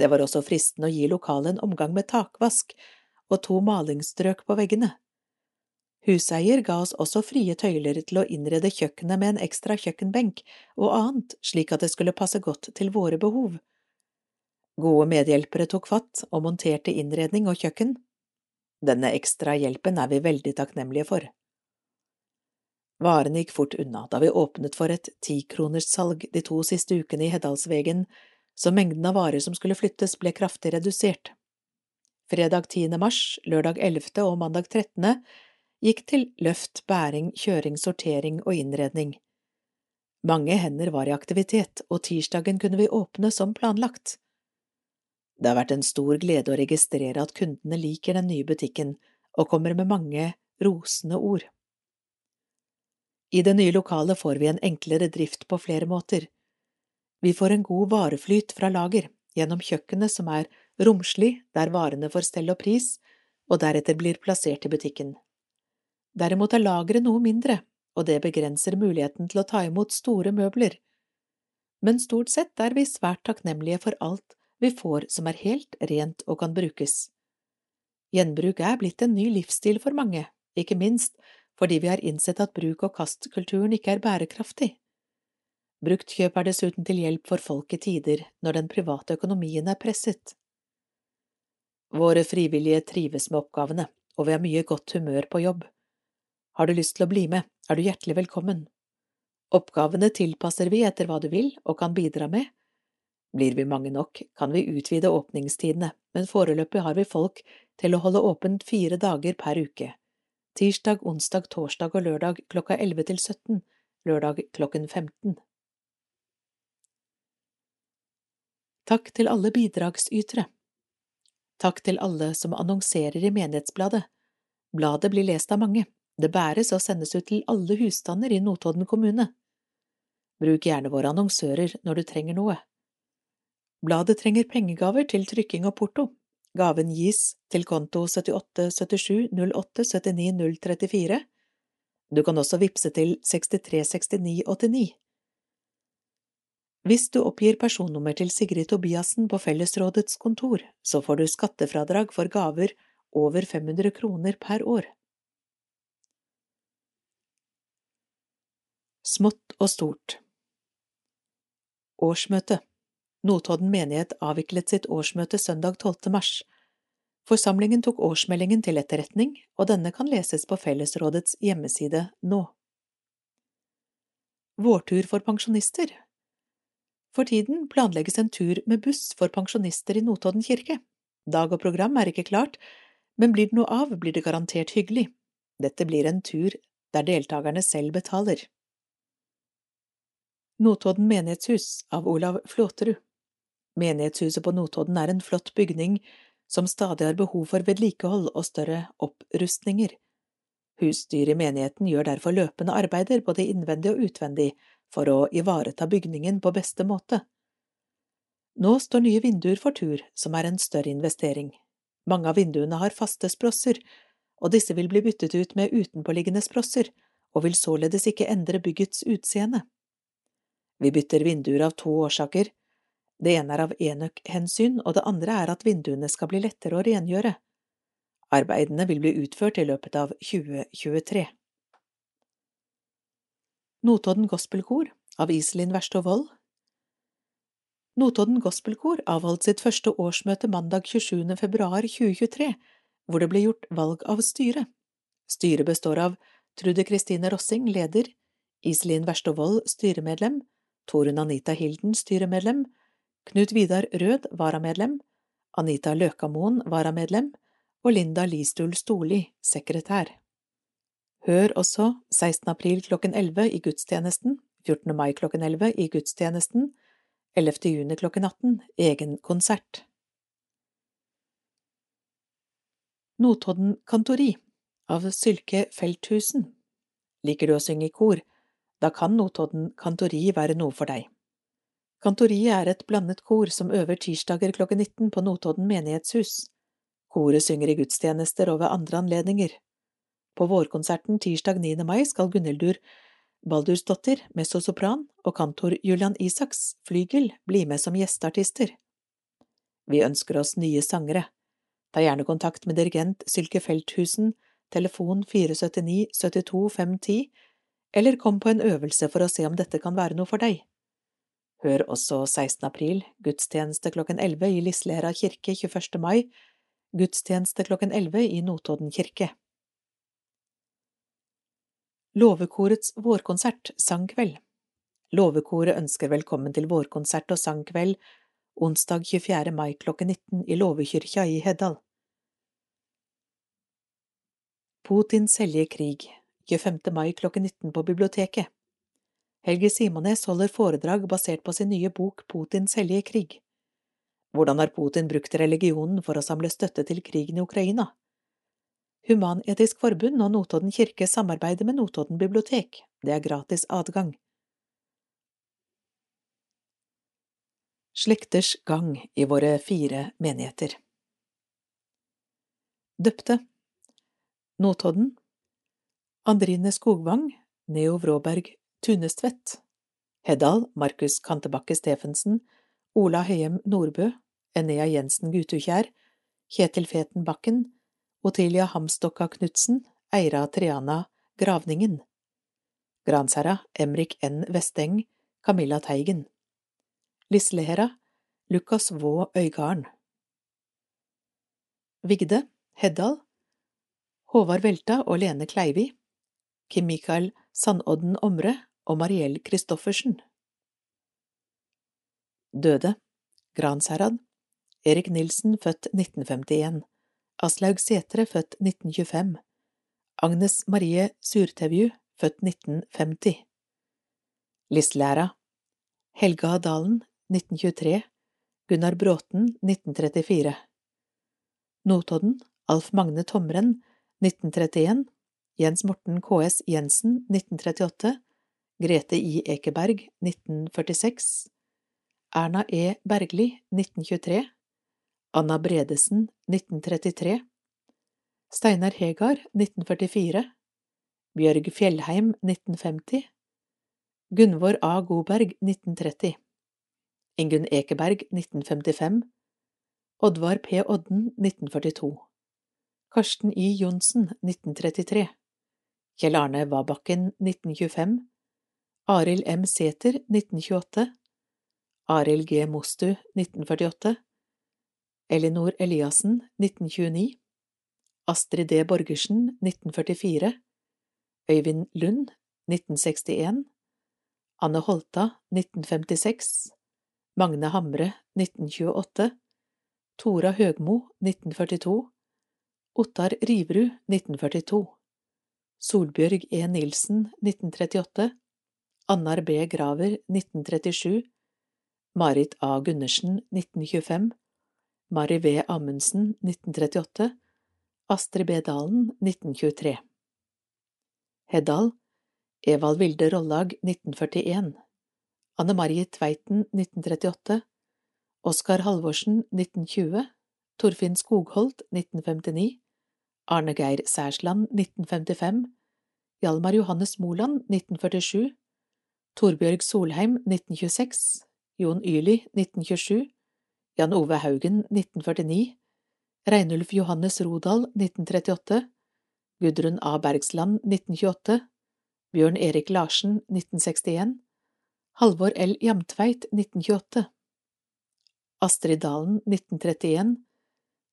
Det var også fristende å gi lokalet en omgang med takvask og to malingsstrøk på veggene. Huseier ga oss også frie tøyler til å innrede kjøkkenet med en ekstra kjøkkenbenk og annet slik at det skulle passe godt til våre behov. Gode medhjelpere tok fatt og monterte innredning og kjøkken. Denne ekstra hjelpen er vi veldig takknemlige for. Varene gikk fort unna da vi åpnet for et tikronerssalg de to siste ukene i Heddalsvegen, så mengden av varer som skulle flyttes ble kraftig redusert. Fredag 10. mars, lørdag 11. og mandag 13 gikk til løft, bæring, kjøring, sortering og innredning. Mange hender var i aktivitet, og tirsdagen kunne vi åpne som planlagt. Det har vært en stor glede å registrere at kundene liker den nye butikken og kommer med mange rosende ord. I det nye lokalet får vi en enklere drift på flere måter. Vi får en god vareflyt fra lager, gjennom kjøkkenet som er romslig der varene får stell og pris, og deretter blir plassert i butikken. Derimot er lageret noe mindre, og det begrenser muligheten til å ta imot store møbler. Men stort sett er vi svært takknemlige for alt vi får som er helt rent og kan brukes. Gjenbruk er blitt en ny livsstil for mange, ikke minst fordi vi har innsett at bruk og kast-kulturen ikke er bærekraftig. Bruktkjøp er dessuten til hjelp for folk i tider når den private økonomien er presset. Våre frivillige trives med oppgavene, og vi har mye godt humør på jobb. Har du lyst til å bli med, er du hjertelig velkommen. Oppgavene tilpasser vi etter hva du vil og kan bidra med. Blir vi mange nok, kan vi utvide åpningstidene, men foreløpig har vi folk til å holde åpent fire dager per uke. Tirsdag, onsdag, torsdag og lørdag klokka 11 til 17, lørdag klokken 15. Takk til alle bidragsytere. Takk til alle som annonserer i Menighetsbladet. Bladet blir lest av mange. Det bæres og sendes ut til alle husstander i Notodden kommune. Bruk gjerne våre annonsører når du trenger noe. Bladet trenger pengegaver til trykking og porto. Gaven gis til konto 78 77 08 79 034. Du kan også vippse til 636989. Hvis du oppgir personnummer til Sigrid Tobiassen på Fellesrådets kontor, så får du skattefradrag for gaver over 500 kroner per år. Smått og stort Årsmøte Notodden menighet avviklet sitt årsmøte søndag 12. mars. Forsamlingen tok årsmeldingen til etterretning, og denne kan leses på Fellesrådets hjemmeside nå. Vårtur for pensjonister For tiden planlegges en tur med buss for pensjonister i Notodden kirke. Dag og program er ikke klart, men blir det noe av, blir det garantert hyggelig. Dette blir en tur der deltakerne selv betaler. Notodden menighetshus av Olav Flåterud Menighetshuset på Notodden er en flott bygning som stadig har behov for vedlikehold og større opprustninger. Husstyret i menigheten gjør derfor løpende arbeider både innvendig og utvendig for å ivareta bygningen på beste måte. Nå står nye vinduer for tur, som er en større investering. Mange av vinduene har faste sprosser, og disse vil bli byttet ut med utenpåliggende sprosser, og vil således ikke endre byggets utseende. Vi bytter vinduer av to årsaker. Det ene er av enøk-hensyn, og det andre er at vinduene skal bli lettere å rengjøre. Arbeidene vil bli utført i løpet av 2023. Notodden Gospelkor av Iselin Verstå Wold Notodden Gospelkor avholdt sitt første årsmøte mandag 27. februar 2023, hvor det ble gjort valg av styre. Styret består av Trude Kristine Rossing, leder, Iselin Verstå Wold, styremedlem, Torunn Anita Hilden, styremedlem, Knut Vidar Rød, varamedlem, Anita Løkamoen, varamedlem, og Linda Listul Storli, sekretær. Hør også 16. april klokken 11 i gudstjenesten, 14. mai klokken 11 i gudstjenesten, 11. juni klokken 18 egen konsert. Notodden Kantori av Sylke Felthusen Liker du å synge i kor? Da kan Notodden Kantori være noe for deg. Kantoriet er et blandet kor som øver tirsdager klokken 19 på Notodden menighetshus. Koret synger i gudstjenester og ved andre anledninger. På vårkonserten tirsdag 9. mai skal Gunhildur Baldursdottir, mezzosopran, og kantor Julian Isaks, flygel, bli med som gjesteartister. Vi ønsker oss nye sangere. Ta gjerne kontakt med dirigent Sylke Felthusen telefon 479 72 510, eller kom på en øvelse for å se om dette kan være noe for deg. Hør også 16. april, gudstjeneste klokken 11 i Lislehera kirke 21. mai, gudstjeneste klokken 11 i Notodden kirke. Låvekorets vårkonsert sangkveld Låvekoret ønsker velkommen til vårkonsert og sangkveld onsdag 24. mai klokken 19 i Låvekyrkja i Heddal. Putins hellige krig 25. mai klokken 19 på biblioteket. Helge Simones holder foredrag basert på sin nye bok Putins hellige krig. Hvordan har Putin brukt religionen for å samle støtte til krigen i Ukraina? Human-Etisk Forbund og Notodden kirke samarbeider med Notodden bibliotek. Det er gratis adgang. Slekters gang i våre fire menigheter Døpte Notodden Andrine Skogvang Neo Vråberg Tunestvedt Heddal Markus Kantebakke Stefensen Ola Høyem Nordbø Enea Jensen Gutukjær Kjetil Feten Bakken Otilia Hamstokka Knutsen, Eira Triana Gravningen Gransherra Emrik N. Vesteng, Camilla Teigen Lislehera Lukas Vå Øygarden Vigde Heddal Håvard Velta og Lene Kleivi Kim Mikael Sandodden Omre og Mariell Christoffersen. Døde. Gransherad Erik Nilsen, født 1951 Aslaug Setre, født 1925 Agnes Marie Surtevju, født 1950 Lislæra Helga Dalen, 1923 Gunnar Bråten, 1934 Notodden. Alf Magne Tomren, 1931 Jens Morten KS Jensen, 1938 Grete I. Ekeberg, 1946 Erna E. Bergli, 1923 Anna Bredesen, 1933 Steinar Hegar 1944 Bjørg Fjellheim, 1950 Gunvor A. Goberg, 1930 Ingunn Ekeberg, 1955 Oddvar P. Odden, 1942 Karsten I. Johnsen, 1933 Kjell Arne Vabakken, 1925 Arild M. Sæther, 1928 Arild G. Mostu, 1948 Elinor Eliassen, 1929 Astrid D. Borgersen, 1944 Øyvind Lund, 1961 Anne Holta, 1956 Magne Hamre, 1928 Tora Høgmo, 1942 Ottar Riverud, 1942 Solbjørg E. Nilsen, 1938 Annar B. Graver, 1937 Marit A. Gundersen, 1925 Mari V. Amundsen 1938 Astrid B. Dalen 1923 Heddal Evald Vilde Rollag 1941 Anne Marie Tveiten 1938 Oskar Halvorsen 1920 Torfinn Skogholt 1959 Arne Geir Særsland 1955 Hjalmar Johannes Moland 1947 Torbjørg Solheim 1926 Jon Yli 1927 Jan Ove Haugen 1949 Reinulf Johannes Rodal 1938 Gudrun A. Bergsland 1928 Bjørn Erik Larsen 1961 Halvor L. Jamtveit 1928 Astrid Dalen 1931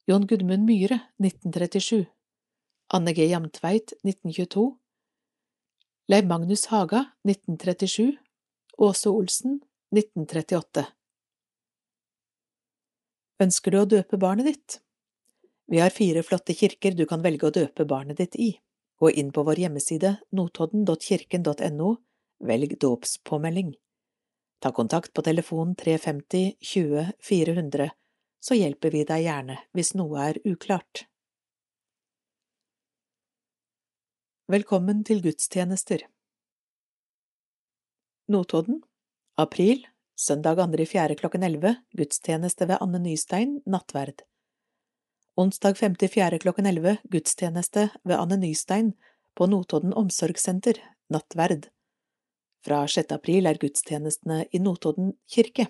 Jon Gudmund Myhre 1937 Anne G. Jamtveit 1922 Leiv Magnus Haga 1937 Åse Olsen 1938 Ønsker du å døpe barnet ditt? Vi har fire flotte kirker du kan velge å døpe barnet ditt i. Gå inn på vår hjemmeside notodden.kirken.no, velg dåpspåmelding. Ta kontakt på telefon 350 20 400, så hjelper vi deg gjerne hvis noe er uklart. Velkommen til gudstjenester Notodden April Søndag 2.4. klokken 11 gudstjeneste ved Anne Nystein, nattverd. Onsdag 5.4. klokken 11 gudstjeneste ved Anne Nystein på Notodden omsorgssenter, nattverd. Fra 6. april er gudstjenestene i Notodden kirke.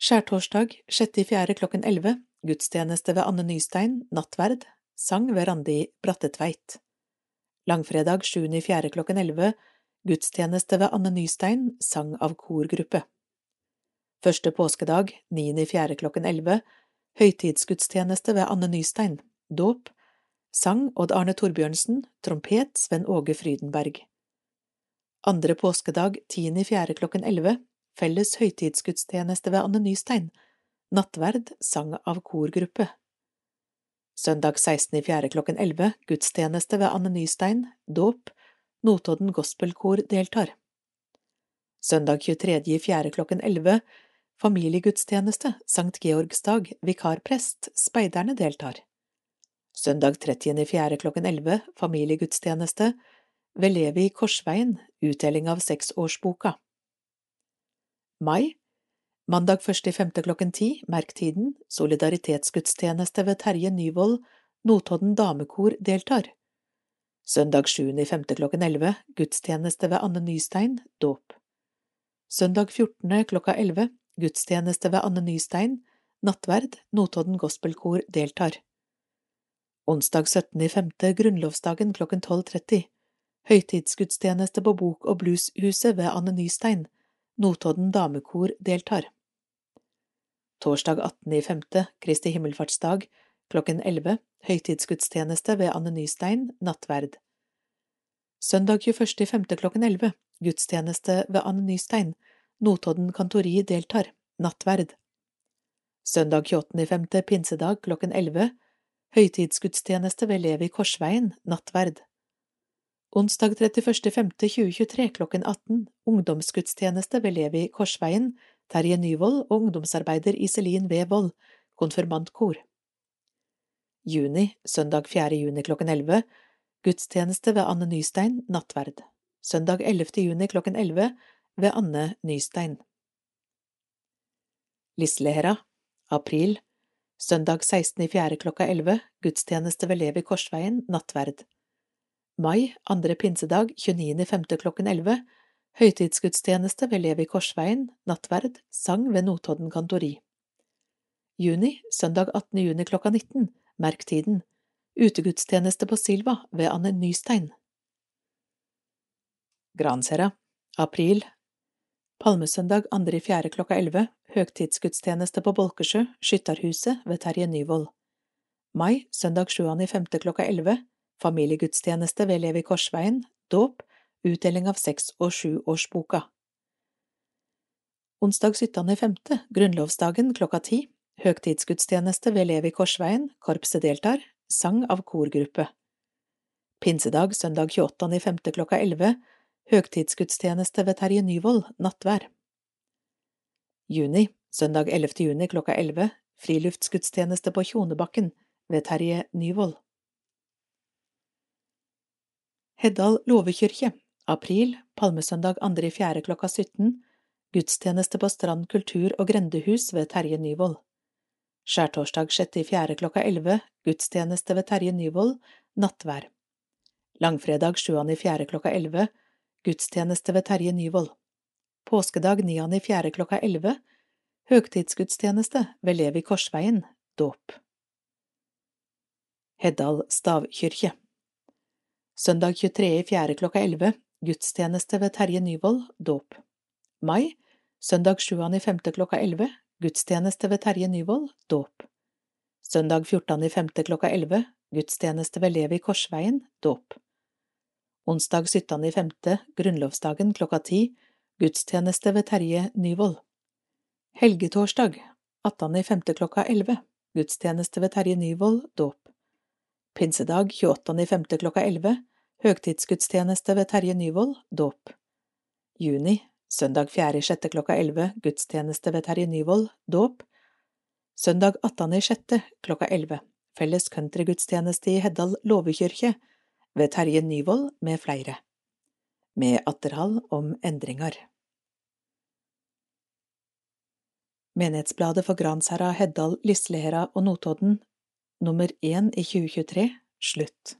Skjærtorsdag 6.4. klokken 11 gudstjeneste ved Anne Nystein, nattverd. Sang ved Randi Brattetveit. Langfredag 7.4. klokken 11, gudstjeneste ved Anne Nystein, sang av korgruppe. Første påskedag 9.4. klokken 11, høytidsgudstjeneste ved Anne Nystein, dåp, sang Odd Arne Torbjørnsen, trompet Sven Åge Frydenberg. Andre påskedag 10.4. klokken 11, felles høytidsgudstjeneste ved Anne Nystein, nattverd, sang av korgruppe. Søndag 16.4. klokken 11, gudstjeneste ved Anne Nystein, dåp, Notodden Gospelkor deltar. Søndag 23.4. klokken 11, familiegudstjeneste, Sankt Georgsdag, vikarprest, speiderne deltar. Søndag 30.4. klokken 11, familiegudstjeneste, ved Levi Korsveien, utdeling av seksårsboka. Mai Mandag 1.5. klokken ti, merk tiden, solidaritetsgudstjeneste ved Terje Nyvold, Notodden damekor deltar. Søndag 7.5. klokken 11, gudstjeneste ved Anne Nystein, dåp. Søndag 14. klokka 11, gudstjeneste ved Anne Nystein, nattverd, Notodden gospelkor deltar. Onsdag 17.5., grunnlovsdagen klokken 12.30, høytidsgudstjeneste på Bok- og Blueshuset ved Anne Nystein, Notodden damekor deltar. Torsdag 18.5., Kristi himmelfartsdag, klokken 11, høytidsgudstjeneste ved Anne Nystein, nattverd. Søndag 21.5. klokken 11, gudstjeneste ved Anne Nystein, Notodden kantori deltar, nattverd. Søndag 28.5. pinsedag klokken 11, høytidsgudstjeneste ved Levi Korsveien, nattverd. Onsdag 31.5.2023 klokken 18, ungdomsgudstjeneste ved Levi Korsveien, Terje Nyvold og ungdomsarbeider Iselin V. Vold, konfirmantkor. Juni, søndag 4. juni klokken 11, gudstjeneste ved Anne Nystein, nattverd. Søndag 11. juni klokken 11, ved Anne Nystein. Lislehera, april, søndag 16.4. klokka 11, gudstjeneste ved Levi Korsveien, nattverd. Mai, andre pinsedag, 29.5. klokken 11, høytidsgudstjeneste ved Levi Korsveien, nattverd, sang ved Notodden kantori. Juni, søndag 18. juni klokka 19, merk tiden, utegudstjeneste på Silva ved Anne Nystein. Gransherra, april, Palmesøndag 2.4. klokka 11, høgtidsgudstjeneste på Bolkesjø, Skytterhuset ved Terje Nyvold. Mai, søndag 7.5. klokka 11, familiegudstjeneste ved Levi Korsveien, dåp, utdeling av seks- og sjuårsboka. Onsdag 17.5., grunnlovsdagen klokka ti, høgtidsgudstjeneste ved Levi Korsveien, korpset deltar, sang av korgruppe. Pinsedag søndag 28.5. klokka 11, høgtidsgudstjeneste ved Terje Nyvold, nattvær. Juni, søndag 11. juni klokka 11, friluftsgudstjeneste på Tjonebakken ved Terje Nyvold. Heddal låvekyrkje, april, palmesøndag 2.4. klokka 17, gudstjeneste på Strand kultur- og grendehus ved Terje Nyvold. Skjærtorsdag 6.4. klokka 11, gudstjeneste ved Terje Nyvold, nattvær. Langfredag 7.4. klokka 11, gudstjeneste ved Terje Nyvold. Påskedag 9.4. klokka 11, høgtidsgudstjeneste ved Levi Korsveien, dåp. Heddal stavkirke Søndag 23.4. klokka 11, gudstjeneste ved Terje Nyvold, dåp. Mai, søndag 7.5. klokka 11, gudstjeneste ved Terje Nyvold, dåp. Søndag 14.5. klokka 11, gudstjeneste ved Levi Korsveien, dåp. Onsdag 17.5., grunnlovsdagen klokka 10, gudstjeneste ved Terje Nyvold. Helgetorsdag, 18.5. klokka 11, gudstjeneste ved Terje Nyvold, dåp. Pinsedag 28.5. klokka 11, høgtidsgudstjeneste ved Terje Nyvold, dåp. Juni, søndag 4.6. klokka 11, gudstjeneste ved Terje Nyvold, dåp. Søndag 18.6. klokka 11, felles countrygudstjeneste i Heddal låvekyrkje, ved Terje Nyvold med flere. Med atterhall om endringer. Menighetsbladet for Gransherra, Heddal, Lislehera og Notodden, nummer én i 2023, slutt.